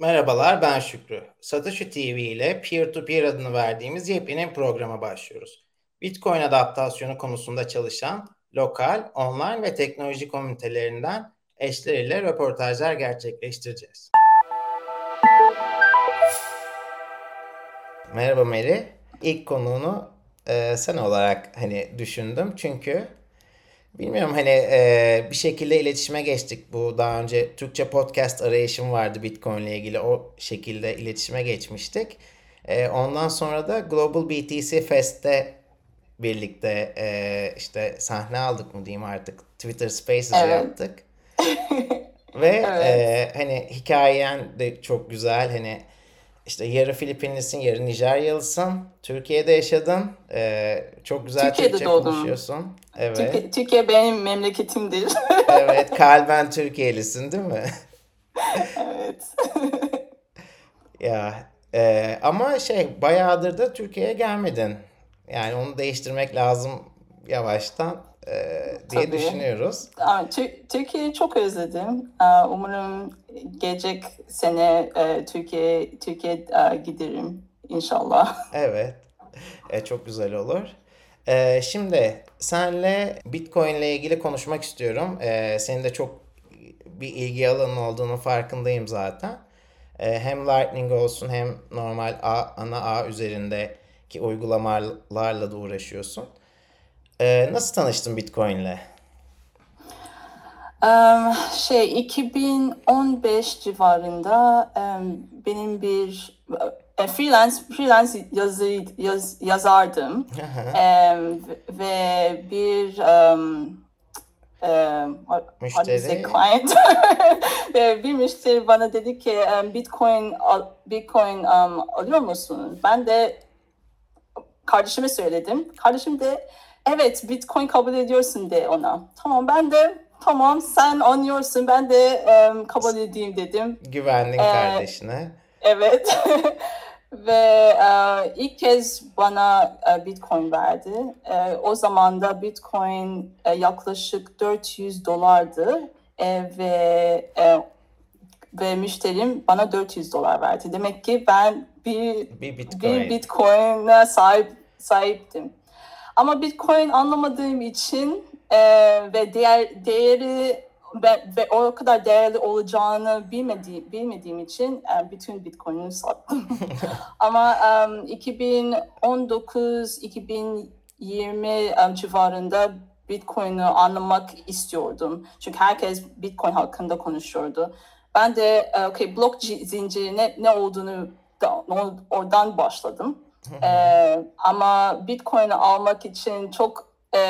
Merhabalar, ben Şükrü. Satoshi TV ile Peer-to-Peer adını verdiğimiz yepyeni programa başlıyoruz. Bitcoin adaptasyonu konusunda çalışan lokal, online ve teknoloji komünitelerinden eşleriyle röportajlar gerçekleştireceğiz. Merhaba Meri. İlk konuğunu e, sen olarak hani düşündüm çünkü Bilmiyorum hani e, bir şekilde iletişime geçtik. Bu daha önce Türkçe podcast arayışım vardı Bitcoin ile ilgili. O şekilde iletişime geçmiştik. E, ondan sonra da Global BTC Fest'te birlikte e, işte sahne aldık mı diyeyim artık. Twitter Spaces evet. yaptık. Ve evet. e, hani hikayen de çok güzel. Hani işte yarı Filipinlisin, yarı Nijeryalısın. Türkiye'de yaşadın. Ee, çok güzel Türkiye'de Türkçe doğdum. konuşuyorsun. Evet. Türkiye, Türkiye benim memleketimdir. evet, kalben Türkiye'lisin değil mi? evet. ya e, ama şey bayağıdır da Türkiye'ye gelmedin. Yani onu değiştirmek lazım yavaştan diye Tabii. düşünüyoruz. Türkiye'yi çok özledim. Umarım gelecek sene e, Türkiye Türkiye e, giderim inşallah. Evet. E, çok güzel olur. E, şimdi senle Bitcoin ile ilgili konuşmak istiyorum. E, senin de çok bir ilgi alanı olduğunu farkındayım zaten. E, hem Lightning olsun hem normal A, ana A üzerindeki uygulamalarla da uğraşıyorsun. E, nasıl tanıştın Bitcoin ile? Um, şey 2015 civarında benim bir e, freelance freelance yazı yaz, yazardım ve bir um, müşteri client bir müşteri bana dedi ki Bitcoin Bitcoin um, alıyor musun? Ben de kardeşime söyledim. Kardeşim de evet Bitcoin kabul ediyorsun de ona. Tamam ben de tamam sen anlıyorsun ben de um, kabul edeyim dedim. Güvendin ee, kardeşine. Evet. Ve e, ilk kez bana e, Bitcoin verdi. E, o zaman da Bitcoin e, yaklaşık 400 dolardı e, ve e, ve müşterim bana 400 dolar verdi. Demek ki ben bir bir Bitcoin. bir Bitcoin'e sahip sahiptim. Ama Bitcoin anlamadığım için e, ve değer değeri ve, ve o kadar değerli olacağını bilmediğim, bilmediğim için e, bütün Bitcoin'i sattım. Ama um, 2019-2020 um, civarında Bitcoin'i anlamak istiyordum. Çünkü herkes Bitcoin hakkında konuşuyordu. Ben de e, okay, blok zinciri ne, ne olduğunu da, oradan başladım. Ee, ama Bitcoin'i almak için çok e,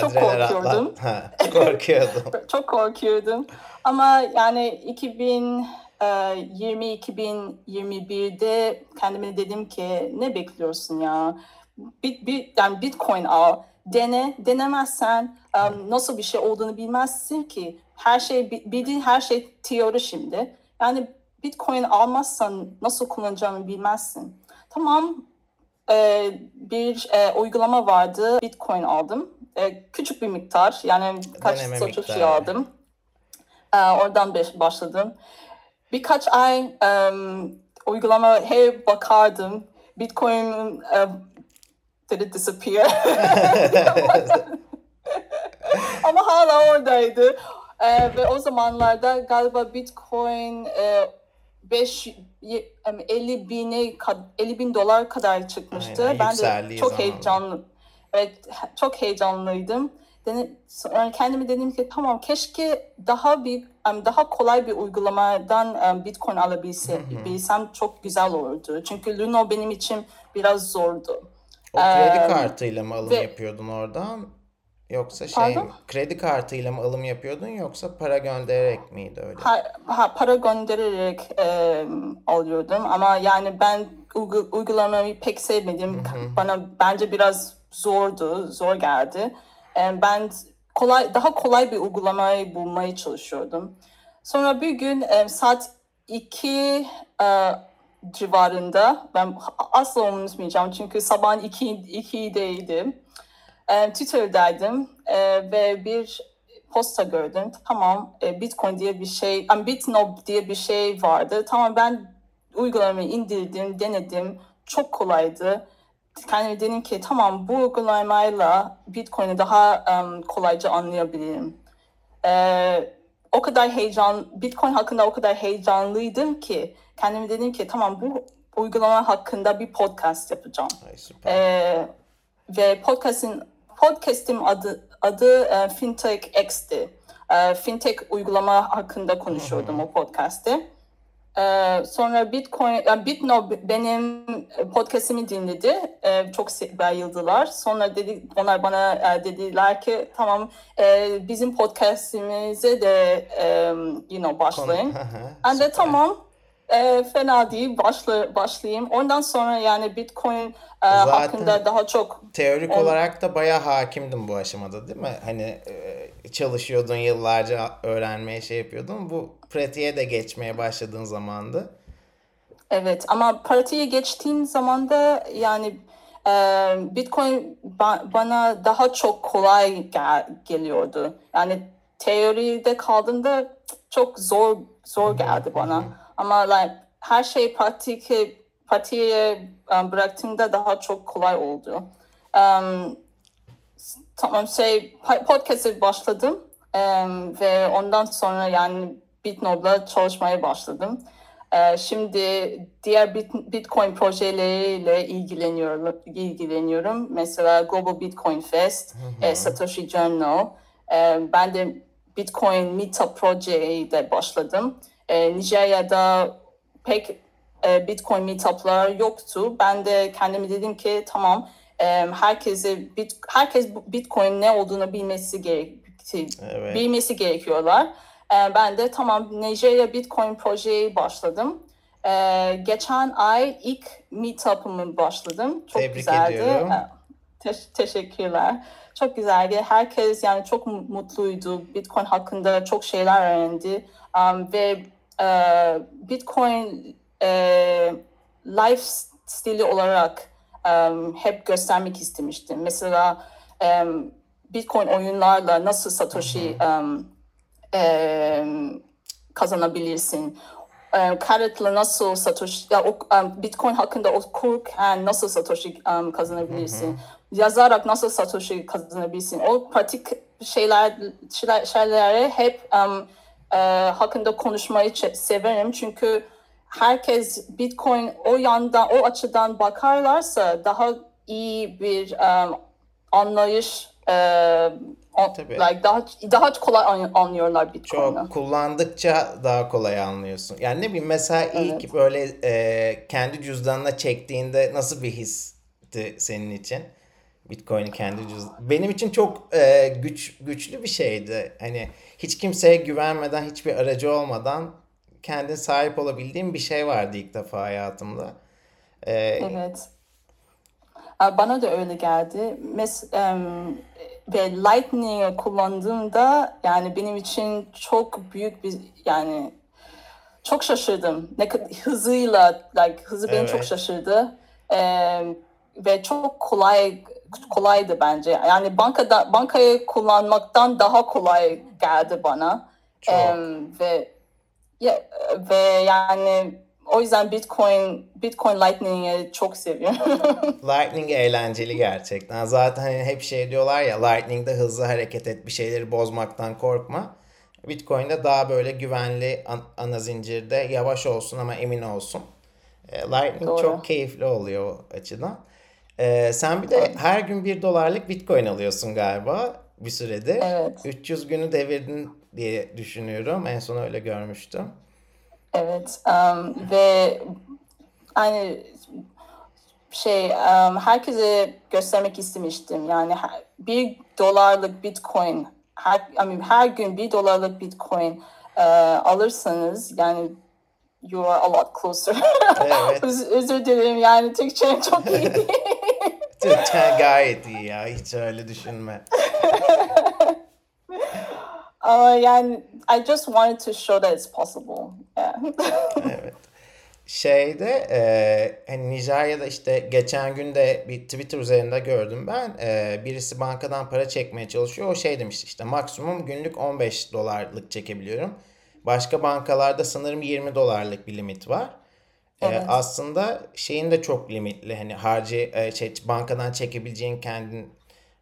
çok korkuyordum. Ha, korkuyordum. çok korkuyordum. Ama yani 2020 2021'de e, kendime dedim ki ne bekliyorsun ya? Bit, bit, yani Bitcoin al, dene, denemezsen um, nasıl bir şey olduğunu bilmezsin ki. Her şey bildiğin her şey teori şimdi. Yani Bitcoin almazsan nasıl kullanacağını bilmezsin. Tamam e, bir e, uygulama vardı. Bitcoin aldım e, küçük bir miktar yani kaç satış aldım. E, oradan başladım. Birkaç ay um, uygulama hep bakardım. Bitcoin uh, did it disappear? Ama hala oradaydı. E, ve o zamanlarda galiba Bitcoin e, 5 50 bine 50 bin dolar kadar çıkmıştı. Aynen, ben de çok heyecanlı Evet, çok heyecanlıydım. Yani kendime dedim ki tamam keşke daha bir daha kolay bir uygulamadan Bitcoin alabilsem çok güzel olurdu. Çünkü Luno benim için biraz zordu. O kredi ee, kartıyla mı alım ve, yapıyordun oradan? Yoksa şey pardon? kredi kartıyla mı alım yapıyordun yoksa para göndererek miydi öyle? Ha, ha para göndererek e, alıyordum ama yani ben uygulamayı pek sevmedim. Bana bence biraz zordu, zor geldi. Ben kolay, daha kolay bir uygulamayı bulmaya çalışıyordum. Sonra bir gün saat 2 e, civarında, ben asla unutmayacağım çünkü sabah 2, 2'deydim. Twitter'daydım ve bir posta gördüm. Tamam e, Bitcoin diye bir şey, yani Bitnob diye bir şey vardı. Tamam ben uygulamayı indirdim, denedim. Çok kolaydı. Kendime dedim ki tamam bu uygulamayla Bitcoin'i daha um, kolayca anlayabilirim. Ee, o kadar heyecan, Bitcoin hakkında o kadar heyecanlıydım ki kendime dedim ki tamam bu uygulama hakkında bir podcast yapacağım. Ay, süper. Ee, ve podcast'in podcast'im adı adı e, Fintech X'ti. E, fintech uygulama hakkında konuşuyordum o podcast'te. E, sonra Bitcoin, yani Bitno benim podcast'imi dinledi. E, çok bayıldılar. Sonra dedi, onlar bana e, dediler ki tamam e, bizim podcast'imize de e, you know, başlayın. Ben de tamam e, fena değil başla, başlayayım. Ondan sonra yani Bitcoin e, Zaten- hakkında daha çok Teorik Evet. olarak da bayağı hakimdin bu aşamada değil mi? Hani e, çalışıyordun yıllarca öğrenmeye şey yapıyordun. Bu pratiğe de geçmeye başladığın zamandı. evet ama pratiğe geçtiğim zaman da yani e, Bitcoin ba- bana daha çok kolay gel- geliyordu. Yani teoride kaldığımda çok zor zor geldi bana. Ama like, her şey pratik pratiğe um, bıraktığımda daha çok kolay oldu. Um, tamam şey podcast'e başladım Em, ve ondan sonra yani Bitnob'la çalışmaya başladım. Ee, şimdi diğer bit, Bitcoin projeleriyle ilgileniyorum. ilgileniyorum. Mesela Global Bitcoin Fest, e, Satoshi Journal. Ee, ben de Bitcoin Meetup projeyi de başladım. Ee, Nijerya'da pek e, Bitcoin meetup'lar yoktu. Ben de kendime dedim ki tamam e, herkese bit, herkes Bitcoin ne olduğunu bilmesi gerek Evet. bilmesi gerekiyorlar. E, ben de tamam Nijerya Bitcoin projeye başladım. E, geçen ay ilk meetup'ımı başladım. Çok Tebrik güzeldi. ediyorum. E, te- teşekkürler. Çok güzeldi. Herkes yani çok mu- mutluydu. Bitcoin hakkında çok şeyler öğrendi. Um, ve e, Bitcoin e, life stili olarak um, hep göstermek istemiştim. Mesela um, Bitcoin oyunlarla nasıl Satoshi um, um, kazanabilirsin? Carrot'la nasıl Satoshi, ya, o, um, Bitcoin hakkında okurken nasıl Satoshi um, kazanabilirsin? Yazarak nasıl Satoshi kazanabilirsin? O pratik şeyler, şeyler şeyleri hep um, e, hakkında konuşmayı severim çünkü herkes Bitcoin o yandan, o açıdan bakarlarsa daha iyi bir um, anlayış e, on- Tabii. like daha daha kolay an- anlıyorlar Bitcoin'i. Çok kullandıkça daha kolay anlıyorsun. Yani ne bileyim mesela ilk Evet. böyle e, kendi cüzdanına çektiğinde nasıl bir histi senin için? Bitcoin'i kendi cüzdan. Benim için çok e, güç güçlü bir şeydi. Hani hiç kimseye güvenmeden, hiçbir aracı olmadan kendin sahip olabildiğim bir şey vardı ilk defa hayatımda. E, Evet. Bana da öyle geldi. Mes em, ve Lightning'i kullandığımda yani benim için çok büyük bir yani çok şaşırdım. Ne kadar hızıyla like hızı beni çok Evet. şaşırdı. Em, ve çok kolay kolaydı bence. Yani bankada bankayı kullanmaktan daha kolay geldi bana. Çok. Em, ve ya, ve yani o yüzden Bitcoin Bitcoin Lightning'i çok seviyorum. Lightning eğlenceli gerçekten. Zaten hep şey diyorlar ya Lightning'de hızlı hareket et, bir şeyleri bozmaktan korkma. Bitcoin'de daha böyle güvenli an- ana zincirde yavaş olsun ama emin olsun. E, Lightning Doğru. çok keyifli oluyor o açıdan. E, sen bir de her gün 1 dolarlık Bitcoin alıyorsun galiba bir süredir. Evet. 300 günü devirdin diye düşünüyorum. En son öyle görmüştüm. Evet um, ve aynı şey um, herkese göstermek istemiştim. Yani bir dolarlık Bitcoin her, I mean, her gün bir dolarlık Bitcoin e, alırsanız yani you are a lot closer. Evet. Öz- özür dilerim yani Türkçe çok iyi değil. Gayet iyi ya. Hiç öyle düşünme. Ama yani I just wanted to show that it's possible. Yeah. Evet. şeyde e, hani Nijerya'da işte geçen gün de bir Twitter üzerinde gördüm ben. E, birisi bankadan para çekmeye çalışıyor. O şey demişti işte maksimum günlük 15 dolarlık çekebiliyorum. Başka bankalarda sanırım 20 dolarlık bir limit var. E, Evet. aslında şeyin de çok limitli. Hani harcı e, şey bankadan çekebileceğin kendin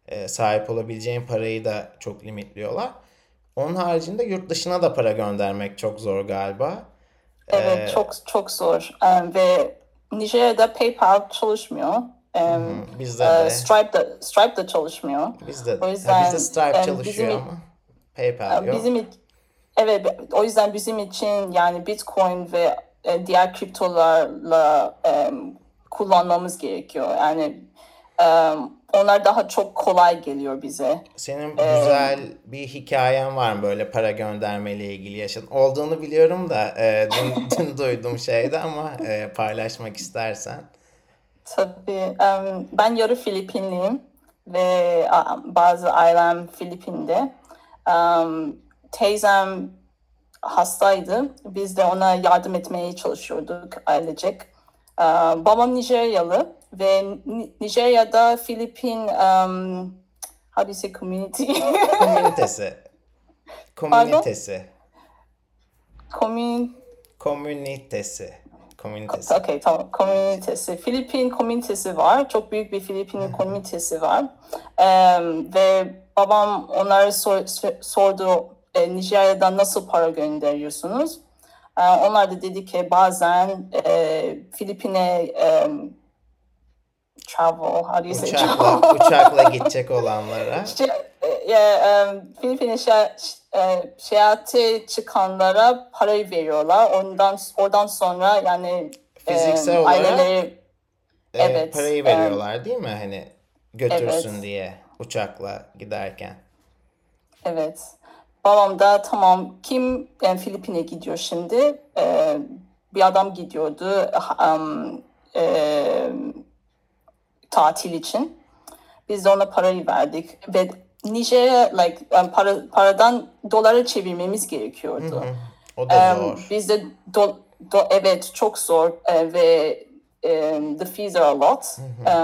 e, sahip olabileceğin parayı da çok limitliyorlar. Onun haricinde yurt dışına da para göndermek çok zor galiba. Evet, Ee, çok çok zor. Em, ve Nijerya'da PayPal çalışmıyor. Em, Bizde e, de. Stripe de Stripe de çalışmıyor. Bizde de. O Ha, yüzden, bizde Stripe em, çalışıyor bizim- ama PayPal yok. Bizim evet o yüzden bizim için yani Bitcoin ve e, diğer kriptolarla em, kullanmamız gerekiyor. Yani em, onlar daha çok kolay geliyor bize. Senin güzel bir hikayen var mı böyle para göndermeyle ilgili yaşadın? Olduğunu biliyorum da e, dün, dün duydum şeyde ama e, paylaşmak istersen. Tabii. em, ben yarı Filipinliyim ve bazı ailem Filipin'de. Em, teyzem hastaydı. Biz de ona yardım etmeye çalışıyorduk ailecek. Ee, babam Nijeryalı ve Ni- Nijerya'da Filipin um, how do you say community? Komünitesi. Komünitesi. Komün Komünitesi. Komünitesi. Okay, tamam. Komünitesi. Filipin komünitesi var. Çok büyük bir Filipin komünitesi var. Ee, ve babam onlara sor- sor- sordu e, Nijerya'dan nasıl para gönderiyorsunuz? Ee, onlar da dedi ki bazen e, Filipin'e e, travel, how do you say Uçakla, travel? uçakla gidecek olanlara. Şey, e, e, Filipin'e şey, e, seyahate çıkanlara parayı veriyorlar. Ondan oradan sonra yani e, Fiziksel olarak aileleri e, evet, parayı e, veriyorlar değil mi? Hani götürsün Evet. diye uçakla giderken. evet. Babam da tamam kim yani Filipin'e gidiyor şimdi? E, bir adam gidiyordu um, e, tatil için. Biz de ona parayı verdik ve Nijerya like um, para, paradan dolara çevirmemiz gerekiyordu. O da Um, zor. Bizde do, do, evet çok zor e, ve um, the fees are a lot.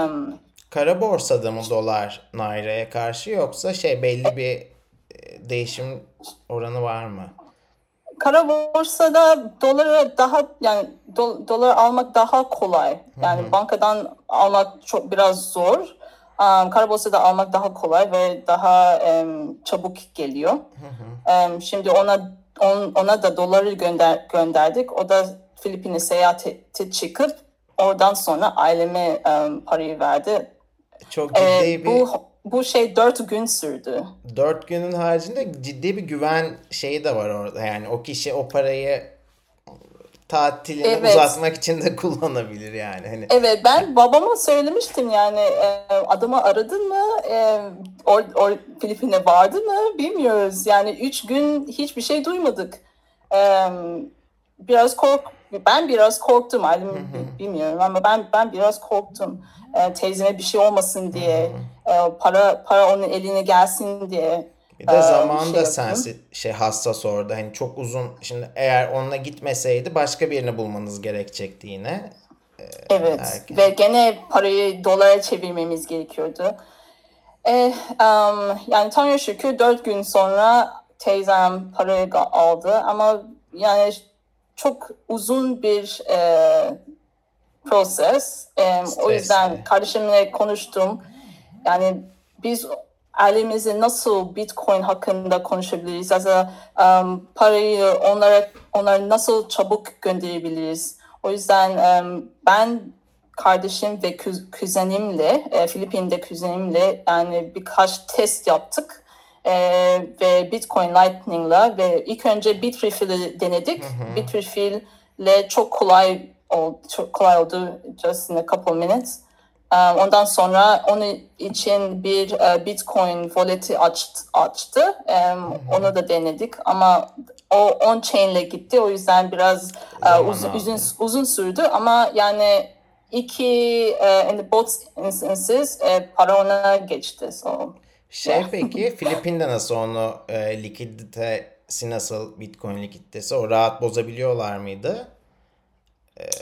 Um, Kara borsada mı dolar nairaya karşı yoksa şey belli bir e, değişim oranı var mı? kara borsada doları daha yani do, dolar almak daha kolay. Yani bankadan almak çok biraz zor. Um, kara borsada almak daha kolay ve daha um, çabuk geliyor. Um, şimdi ona on, ona da doları gönder, gönderdik. O da Filipin'e seyahate çıkıp oradan sonra aileme um, parayı verdi. Çok ciddi Ee, bir bu bu şey dört gün sürdü. dört günün haricinde ciddi bir güven şeyi de var orada. Yani o kişi o parayı tatilini Evet. uzatmak için de kullanabilir yani. Hani Evet ben babama söylemiştim yani e, adamı aradın mı? E, or, or, Filipin'e vardı mı? Bilmiyoruz. Yani üç gün hiçbir şey duymadık. E, biraz kork ben biraz korktum bi- bilmiyorum ama ben ben biraz korktum. E, teyzeme bir şey olmasın diye e, para para onun eline gelsin diye. bir de Ee, zaman şey da yaptım. sensi şey hassas orada. Hani çok uzun şimdi eğer onunla gitmeseydi başka birini bulmanız gerekecekti yine. Evet Erken. ve gene parayı dolara çevirmemiz gerekiyordu. E, um, yani Tanrı şükür dört gün sonra teyzem parayı aldı ama yani çok uzun bir e, proses. E, o yüzden kardeşimle konuştum. Yani biz ailemizde nasıl Bitcoin hakkında konuşabiliriz? Yani, um, parayı onlara onlara nasıl çabuk gönderebiliriz? O yüzden um, ben kardeşim ve kü- kuzenimle, e, Filipin'de kuzenimle yani birkaç test yaptık. E, ve Bitcoin Lightning'la ve ilk önce Bitrefill denedik. Bitrefill çok kolay oldu, çok kolay oldu just in a couple minutes. Um, ondan sonra onun için bir e, Bitcoin wallet'i açtı. açtı. Um, Onu da denedik ama o on chain'le gitti. O yüzden biraz e, Zaman uzun, uzun sürdü ama yani iki e, in the both instances e, para ona geçti. So Şey peki Filipin'de nasıl onu e, likiditesi nasıl Bitcoin likiditesi o rahat bozabiliyorlar mıydı?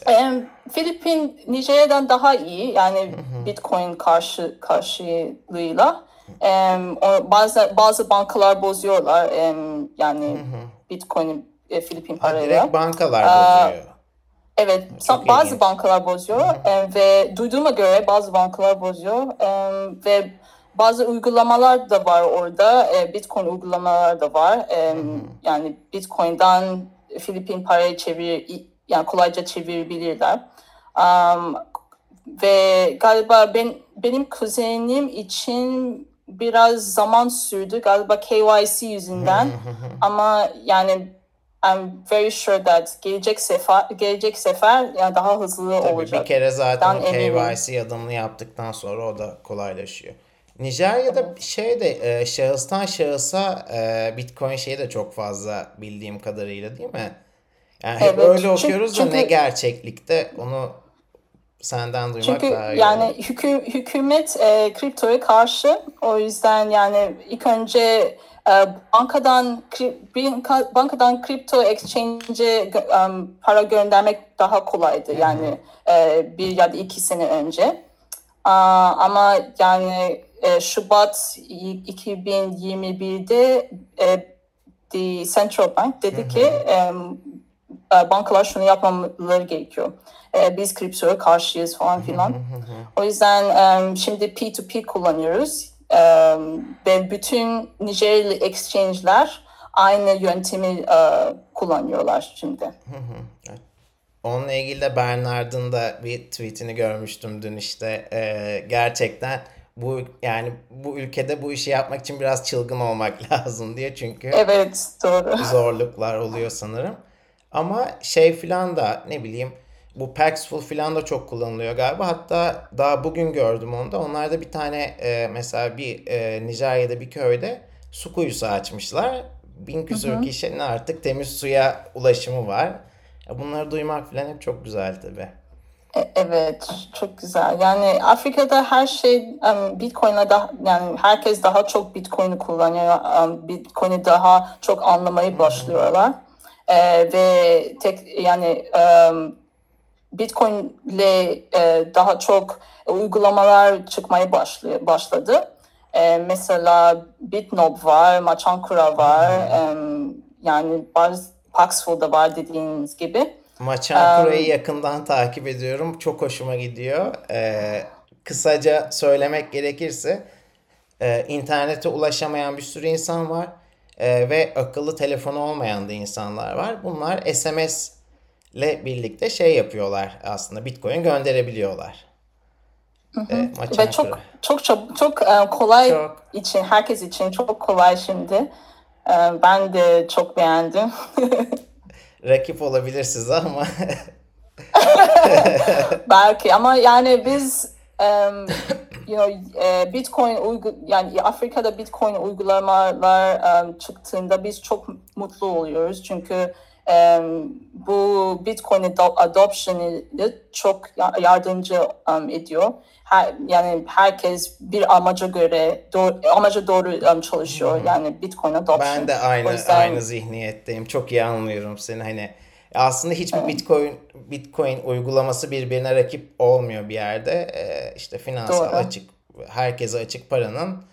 Em, Filipin Nijerya'dan daha iyi yani Bitcoin karşı karşılığıyla. O, bazı bazı bankalar bozuyorlar em, yani Bitcoin'i e, Filipin parayla. direkt bankalar Aa, bozuyor. Evet, Çok bazı ilginç. bankalar bozuyor em, ve duyduğuma göre bazı bankalar bozuyor ve bazı uygulamalar da var orada, e, Bitcoin uygulamalar da var. Em, Yani Bitcoin'den Filipin parayı çevir, yani kolayca çevirebilirler. Am, ve galiba ben benim kuzenim için biraz zaman sürdü galiba KYC yüzünden ama yani I'm very sure that gelecek sefer gelecek sefer yani daha hızlı Tabii olacak. bir kere zaten Ben eminim. KYC adımını yaptıktan sonra o da kolaylaşıyor. Nijerya'da şey de e, şahıstan şahısa e, Bitcoin şeyi de çok fazla bildiğim kadarıyla değil mi? Yani hep Evet, öyle çünkü- okuyoruz da ne çünkü- gerçeklikte onu senden duymak Çünkü daha iyi yani olur. hükü, hükümet e, kriptoya karşı o yüzden yani ilk önce e, bankadan kri- banka- bankadan kripto exchange'e em, para göndermek daha kolaydı yani e, bir ya da iki sene önce. Aa, ama yani e, Şubat 2021'de e, The Central Bank dedi ki e, bankalar şunu yapmamaları gerekiyor. E, biz kriptoya karşıyız falan filan. o yüzden em, şimdi P2P kullanıyoruz. Em, ve bütün Nijeryalı exchange'ler aynı yöntemi e, kullanıyorlar şimdi. Onunla ilgili de Bernard'ın da bir tweetini görmüştüm dün işte. Ee, gerçekten bu yani bu ülkede bu işi yapmak için biraz çılgın olmak lazım diye çünkü Evet doğru. zorluklar oluyor sanırım. Ama şey filan da ne bileyim bu Paxful filan da çok kullanılıyor galiba. Hatta daha bugün gördüm onu da. Onlarda bir tane e, mesela bir e, Nijerya'da bir köyde su kuyusu açmışlar. Bin küsur kişinin artık temiz suya ulaşımı var. Bunları duymak filan hep çok güzel tabii. E- Evet, çok güzel. Yani Afrika'da her şey em, Bitcoin'le daha yani herkes daha çok Bitcoin'i kullanıyor. Em, Bitcoin'i daha çok anlamaya başlıyorlar. E, ve tek yani em, Bitcoin'le e, daha çok uygulamalar çıkmaya başlıyor, başladı. E, mesela Bitnob var, Machankura var, em, yani Paxful'da var dediğiniz gibi. Maçan Kura'yı yakından takip ediyorum. Çok hoşuma gidiyor. Ee, kısaca söylemek gerekirse e, internete ulaşamayan bir sürü insan var. E, ve akıllı telefonu olmayan da insanlar var. Bunlar SMS ile birlikte şey yapıyorlar aslında. Bitcoin gönderebiliyorlar. E, Maçan Ve çok çok çok çok e, kolay Çok. için herkes için çok kolay şimdi. E, ben de çok beğendim. Rakip olabilir size ama. Belki ama yani biz em, you know e, Bitcoin uygu yani Afrika'da Bitcoin uygulamalar em, çıktığında biz çok mutlu oluyoruz. Çünkü bu Bitcoin ado- adoption'ı çok ya- yardımcı ediyor. Her, yani herkes bir amaca göre doğru, amaca doğru çalışıyor. Yani Bitcoin adoption. Ben de aynı yüzden- aynı zihniyetteyim. Çok iyi anlıyorum seni. Hani aslında hiçbir Bitcoin Bitcoin uygulaması birbirine rakip olmuyor bir yerde. Ee, işte finansal Doğru. açık herkese açık paranın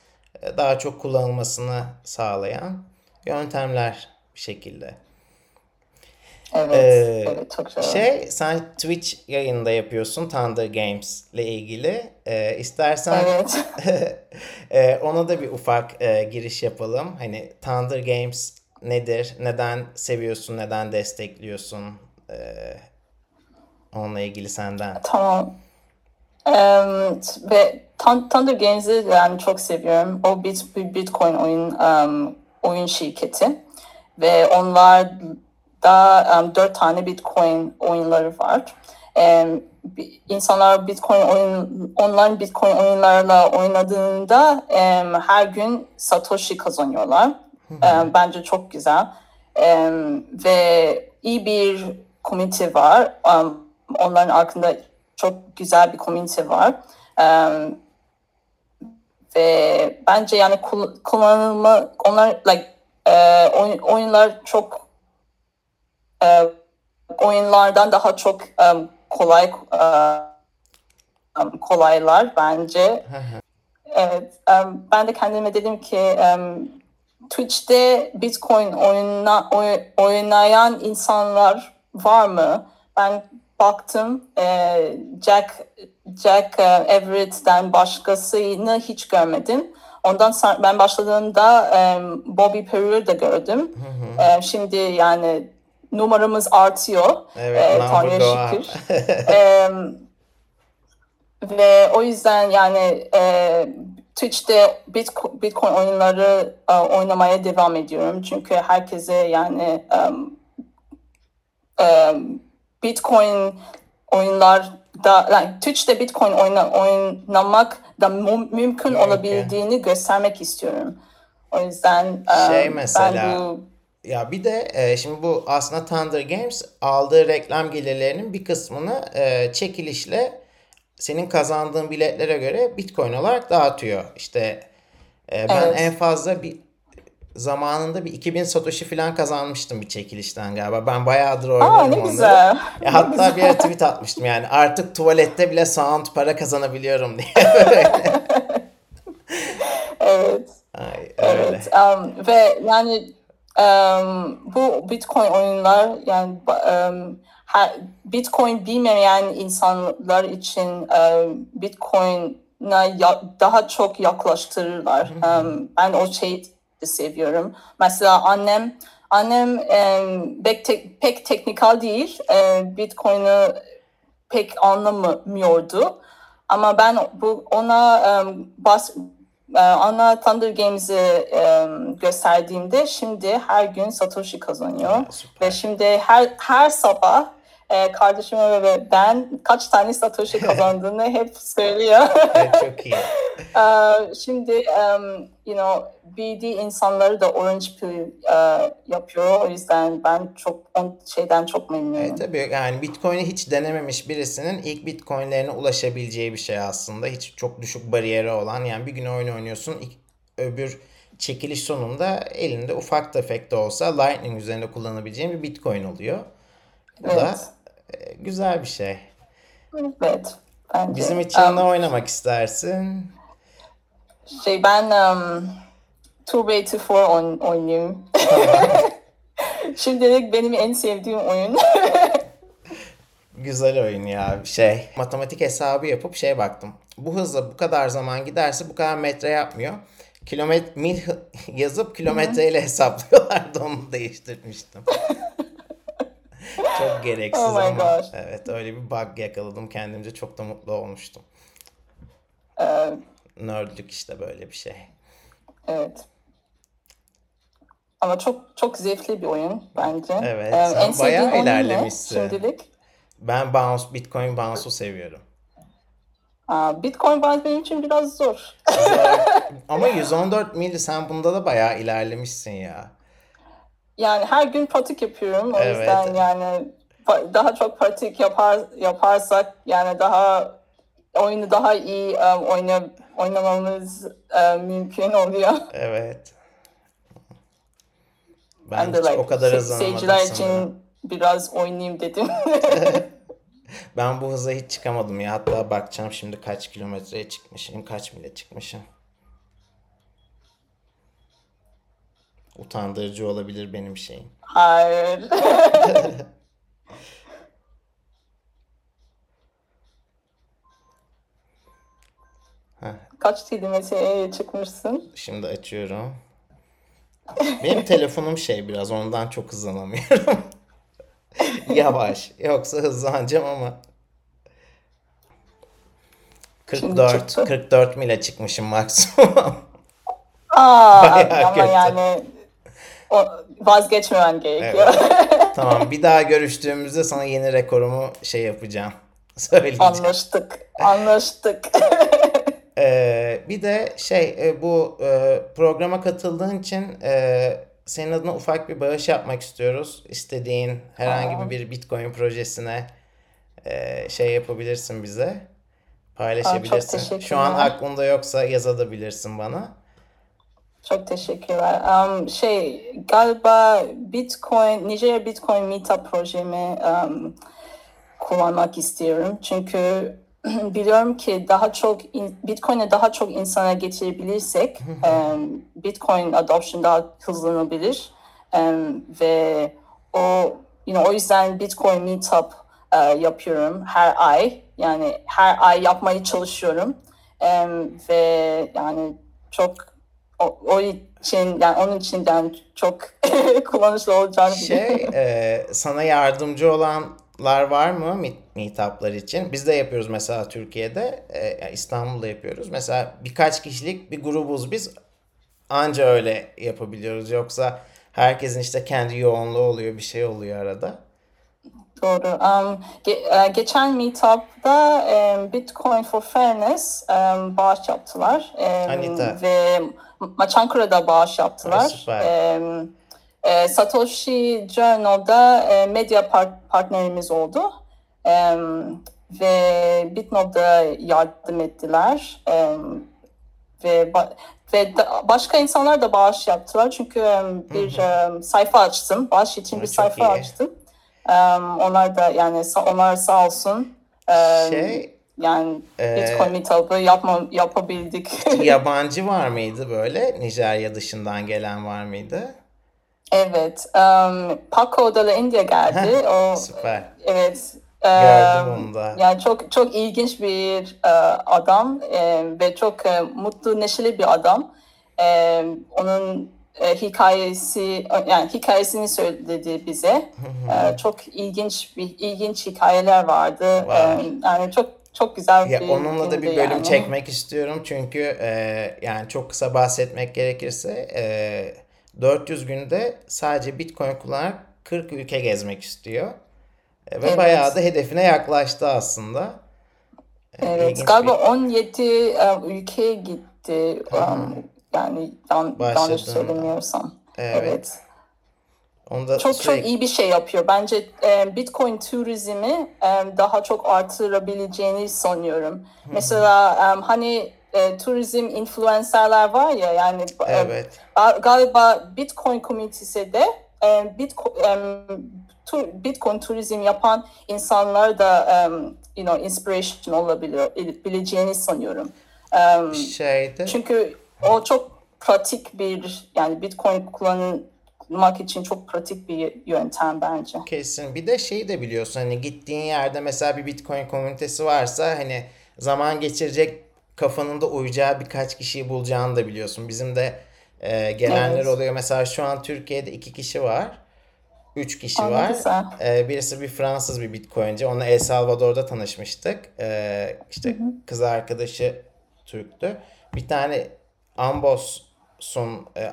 e, daha çok kullanılmasını sağlayan yöntemler bir şekilde. Evet, Ee, evet çok güzel. Şey sen Twitch yayında yapıyorsun Thunder Games ile ilgili. Ee, istersen Evet. Ee, ona da bir ufak e, giriş yapalım. Hani Thunder Games nedir? Neden seviyorsun? Neden destekliyorsun? Ee, onunla ilgili senden. Tamam. Em, ve Thun- Thunder Games'i yani çok seviyorum. O bir Bitcoin oyun em, oyun şirketi ve onlar da em, dört tane Bitcoin oyunları var. Bi- insanlar Bitcoin oyun online Bitcoin oyunlarla oynadığında em, her gün Satoshi kazanıyorlar. Em, bence çok güzel. Em, ve iyi bir community var. Em, onların arkında çok güzel bir community var. Em, ve bence yani kul- kullanılma onlar like e, oyun- oyunlar çok e, oyunlardan daha çok em, kolay um, kolaylar bence. evet, um, ben de kendime dedim ki um, Twitch'te Bitcoin oyna, oy, oynayan insanlar var mı? Ben baktım e, Jack Jack e, Everett'ten başkasını hiç görmedim. Ondan ben başladığımda e, Bobby Peru'yu da gördüm. E, şimdi yani numaramız artıyor. Evet, e, number Tanrı'ya şükür. E, ve o yüzden yani e, Twitch'te Bitcoin, Bitcoin oyunları e, oynamaya devam ediyorum. Çünkü herkese yani um, um, Bitcoin oyunlar da yani Twitch'te Bitcoin oyna, oynamak da mu- mümkün Mümkün. olabildiğini göstermek istiyorum. O yüzden um, Şey ben mesela- bu Ya bir de e, şimdi bu aslında Thunder Games aldığı reklam gelirlerinin bir kısmını e, çekilişle senin kazandığın biletlere göre Bitcoin olarak dağıtıyor. İşte e, ben Evet. en fazla bir zamanında bir 2000 Satoshi falan kazanmıştım bir çekilişten galiba. Ben bayağıdır oynuyorum Aa ne onları. güzel. Ya hatta bir ara tweet atmıştım yani artık tuvalette bile sound para kazanabiliyorum diye. Evet. Ay, öyle. Evet. um, ve yani bu Bitcoin oyunlar yani Bitcoin bilmeyen insanlar için Bitcoin'a ya- daha çok yaklaştırırlar. Ben o şeyi de seviyorum. Mesela annem annem pek, tek- pek teknikal değil. Bitcoin'i pek anlamıyordu. Ama ben bu ona bas, e, ana Thunder Games'i e, gösterdiğimde şimdi her gün Satoshi kazanıyor. Süper. Ve şimdi her her sabah e, kardeşim ve ben kaç tane Satoshi kazandığını hep söylüyor. Evet, çok iyi. E, şimdi um, you know BD insanları da Orange Pill e, yapıyor. O yüzden ben çok on şeyden çok memnunum. Evet tabii yani Bitcoin'i hiç denememiş birisinin ilk Bitcoin'lerine ulaşabileceği bir şey aslında. Hiç çok düşük bariyeri olan yani bir gün oyun oynuyorsun ilk, öbür çekiliş sonunda elinde ufak tefek de olsa Lightning üzerinde kullanabileceğin bir Bitcoin oluyor. Bu da Evet. e, güzel bir şey. Evet. Bence. Bizim için Um, ne oynamak istersin? Şey ben um, Turbo 84 oyn oynayayım. Şimdilik benim en sevdiğim oyun. Güzel oyun ya şey. Matematik hesabı yapıp şey baktım. Bu hızla bu kadar zaman giderse bu kadar metre yapmıyor. Kilometre mil yazıp kilometreyle hesaplıyorlardı onu değiştirmiştim. Çok gereksiz Oh ama gosh. evet öyle bir bug yakaladım kendimce çok da mutlu olmuştum. Ee, Nerdlük işte böyle bir şey. evet. Ama çok çok zevkli bir oyun bence. Evet, Ee, sen en bayağı oyun ne ilerlemişsin. Şimdilik. Ben Bounce, Bitcoin Bounce'u seviyorum. Aa, Bitcoin bence benim için biraz zor. Ama 114 mil sen bunda da bayağı ilerlemişsin ya. Yani her gün pratik yapıyorum. O Evet. yüzden yani daha çok pratik yapar yaparsak yani daha oyunu daha iyi um, oyna, oynamamız um, mümkün oluyor. Evet. Ben Ben de like, o kadar hızlanamadım seyirciler sanırım. için biraz oynayayım dedim. Ben bu hıza hiç çıkamadım ya. Hatta bakacağım şimdi kaç kilometreye çıkmışım, kaç mile çıkmışım. Utandırıcı olabilir benim şeyim. Hayır. Kaç kilometreye çıkmışsın? şimdi açıyorum. Benim telefonum şey biraz ondan çok hızlanamıyorum. Yavaş. Yoksa hızlanacağım ama. Şimdi 44, çıktı. 44 mile çıkmışım maksimum. Aa, Bayağı ama kötü. yani o, vazgeçmemen gerekiyor. tamam bir daha görüştüğümüzde sana yeni rekorumu şey yapacağım. Söyleyeceğim. Anlaştık. Anlaştık. Ee, bir de şey e, bu e, programa katıldığın için e, senin adına ufak bir bağış yapmak istiyoruz. İstediğin herhangi bir Bitcoin projesine e, şey yapabilirsin bize. Paylaşabilirsin. teşekkürler. Şu an aklında yoksa yazabilirsin bana. Çok teşekkürler. Um, şey galiba Bitcoin, Nigeria Bitcoin Meetup projemi um, kullanmak istiyorum. Çünkü biliyorum ki daha çok in, Bitcoin'e daha çok insana getirebilirsek um, Bitcoin adoption daha hızlanabilir um, ve o you know, o yüzden Bitcoin Meetup uh, yapıyorum her ay yani her ay yapmaya çalışıyorum um, ve yani çok o, o için yani onun için yani çok kullanışlı olacağını Şey, e, sana yardımcı olanlar var mı meet- meetuplar için? Biz de yapıyoruz mesela Türkiye'de, e, İstanbul'da yapıyoruz. Mesela birkaç kişilik bir grubuz biz. Anca öyle yapabiliyoruz. Yoksa herkesin işte kendi yoğunluğu oluyor, bir şey oluyor arada. Doğru. Um, ge- e, geçen meetup'ta um, Bitcoin for Fairness um, bağış yaptılar. Um, Anita. Ve Maçankara'da bağış yaptılar. Um, e, Satoshi Journal'da e, medya par- partnerimiz oldu. Um, ve Bitnob'da yardım ettiler. Um, ve ba- ve da- başka insanlar da bağış yaptılar. Çünkü um, bir um, sayfa açtım. Bağış için Ay, bir sayfa iyi. açtım. Um, onlar da yani sa- onlar sağ olsun. Um, Şey, yani e, Bitcoin meetup'ı yapma, yapabildik. yabancı var mıydı böyle? Nijerya dışından gelen var mıydı? evet. Um, Paco de la India geldi. o Süper. evet. Gördüm um, onu da. Yani çok çok ilginç bir e, adam e, ve çok e, mutlu, neşeli bir adam. E, onun e, hikayesi yani hikayesini söyledi bize. Çok ilginç bir ilginç hikayeler vardı. Var. E, yani çok çok güzel Ya bir onunla da bir bölüm yani. çekmek istiyorum çünkü e, yani çok kısa bahsetmek gerekirse e, 400 günde sadece Bitcoin kullanarak 40 ülke gezmek istiyor. E, ve Evet. bayağı da hedefine yaklaştı aslında. E, Evet, galiba bir- 17 e, ülkeye gitti. Um, yani yan, yanlış söylemiyorsam. Evet. Evet. Onu da Çok çok sürekli iyi bir şey yapıyor. Bence e, Bitcoin turizmi e, daha çok artırabileceğini sanıyorum. Mesela e, hani e, turizm influencerlar var ya yani e, evet. Ga- galiba Bitcoin komünitesi de e, Bitcoin, e, tu- Bitcoin turizm yapan insanlar da e, you know inspiration olabiliyor bileceğini sanıyorum. E, Şeyde çünkü o çok pratik bir yani Bitcoin kullanmak için çok pratik bir yöntem bence. Kesin. Bir de şeyi de biliyorsun hani gittiğin yerde mesela bir Bitcoin komünitesi varsa hani zaman geçirecek kafanın da uyacağı birkaç kişiyi bulacağını da biliyorsun. Bizim de e, gelenler Evet. oluyor. Mesela şu an Türkiye'de iki kişi var. Üç kişi ne var. güzel. E, birisi bir Fransız bir Bitcoinci. Onunla El Salvador'da tanışmıştık. E, işte kız arkadaşı Türktü. Bir tane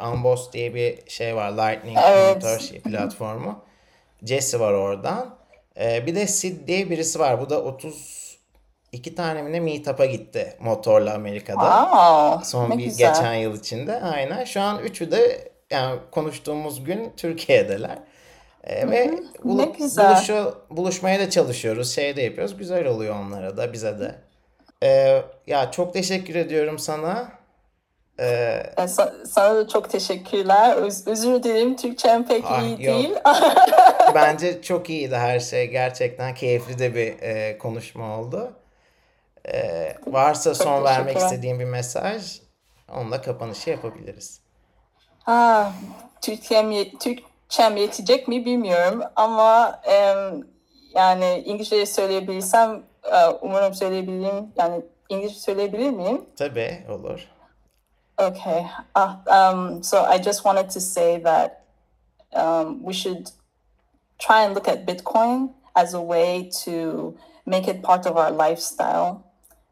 Ambos'un e, diye bir şey var. Lightning Evet. şey, platformu. Jesse var oradan. Ee, bir de Sid diye birisi var. Bu da 32 tane mi ne meetup'a gitti motorla Amerika'da. Wow, Son bir güzel. geçen yıl içinde. Aynen. Şu an üçü de yani konuştuğumuz gün Türkiye'deler. Ee, ve bulu- ne güzel. buluşu- buluşmaya da çalışıyoruz. Şey de yapıyoruz. Güzel oluyor onlara da bize de. Ee, ya çok teşekkür ediyorum sana. Ee, E, sa- Sana da çok teşekkürler. Öz- özür dilerim Türkçem pek Ah, iyi yok. değil. Bence çok iyiydi her şey. Gerçekten keyifli de bir e, konuşma oldu. E, varsa Çok son vermek istediğim bir mesaj, onunla kapanışı yapabiliriz. Ah, Türkçem, ye- Türkçem yetecek mi bilmiyorum ama em, yani İngilizce söyleyebilirsem e, umarım söyleyebilirim. Yani İngilizce söyleyebilir miyim? Tabii olur. Okay. Uh, um, so I just wanted to say that um, we should try and look at Bitcoin as a way to make it part of our lifestyle.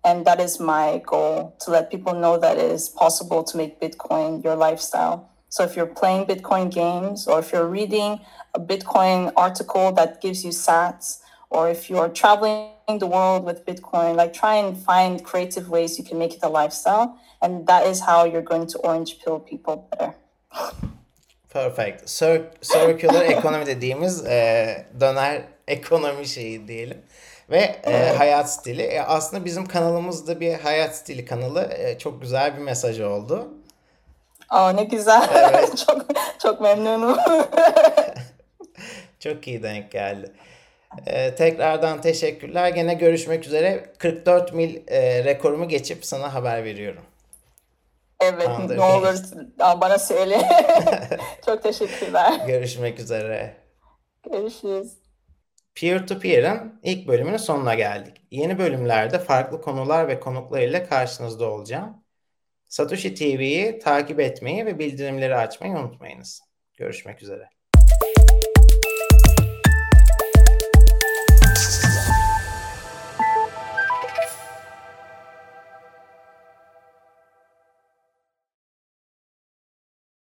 And that is my goal to let people know that it is possible to make Bitcoin your lifestyle. So if you're playing Bitcoin games or if you're reading a Bitcoin article that gives you sats, or if you're traveling the world with Bitcoin, like try and find creative ways you can make it a lifestyle. And that is how you're going to orange pill people better. Perfect. Cir- circular ekonomi dediğimiz e, döner ekonomi şeyi diyelim. Ve e, hayat stili. E, aslında bizim kanalımızda bir hayat stili kanalı. E, çok güzel bir mesaj oldu. Aa ne güzel. Evet. çok çok memnunum. Çok iyi denk geldi. Ee, tekrardan teşekkürler. Gene görüşmek üzere. 44 mil e, rekorumu geçip sana haber veriyorum. Evet Tamamdır. ne olur bana söyle. Çok teşekkürler. Görüşmek üzere. Görüşürüz. Peer to Peer'ın ilk bölümünün sonuna geldik. Yeni bölümlerde farklı konular ve konuklar ile karşınızda olacağım. Satoshi TV'yi takip etmeyi ve bildirimleri açmayı unutmayınız. Görüşmek üzere.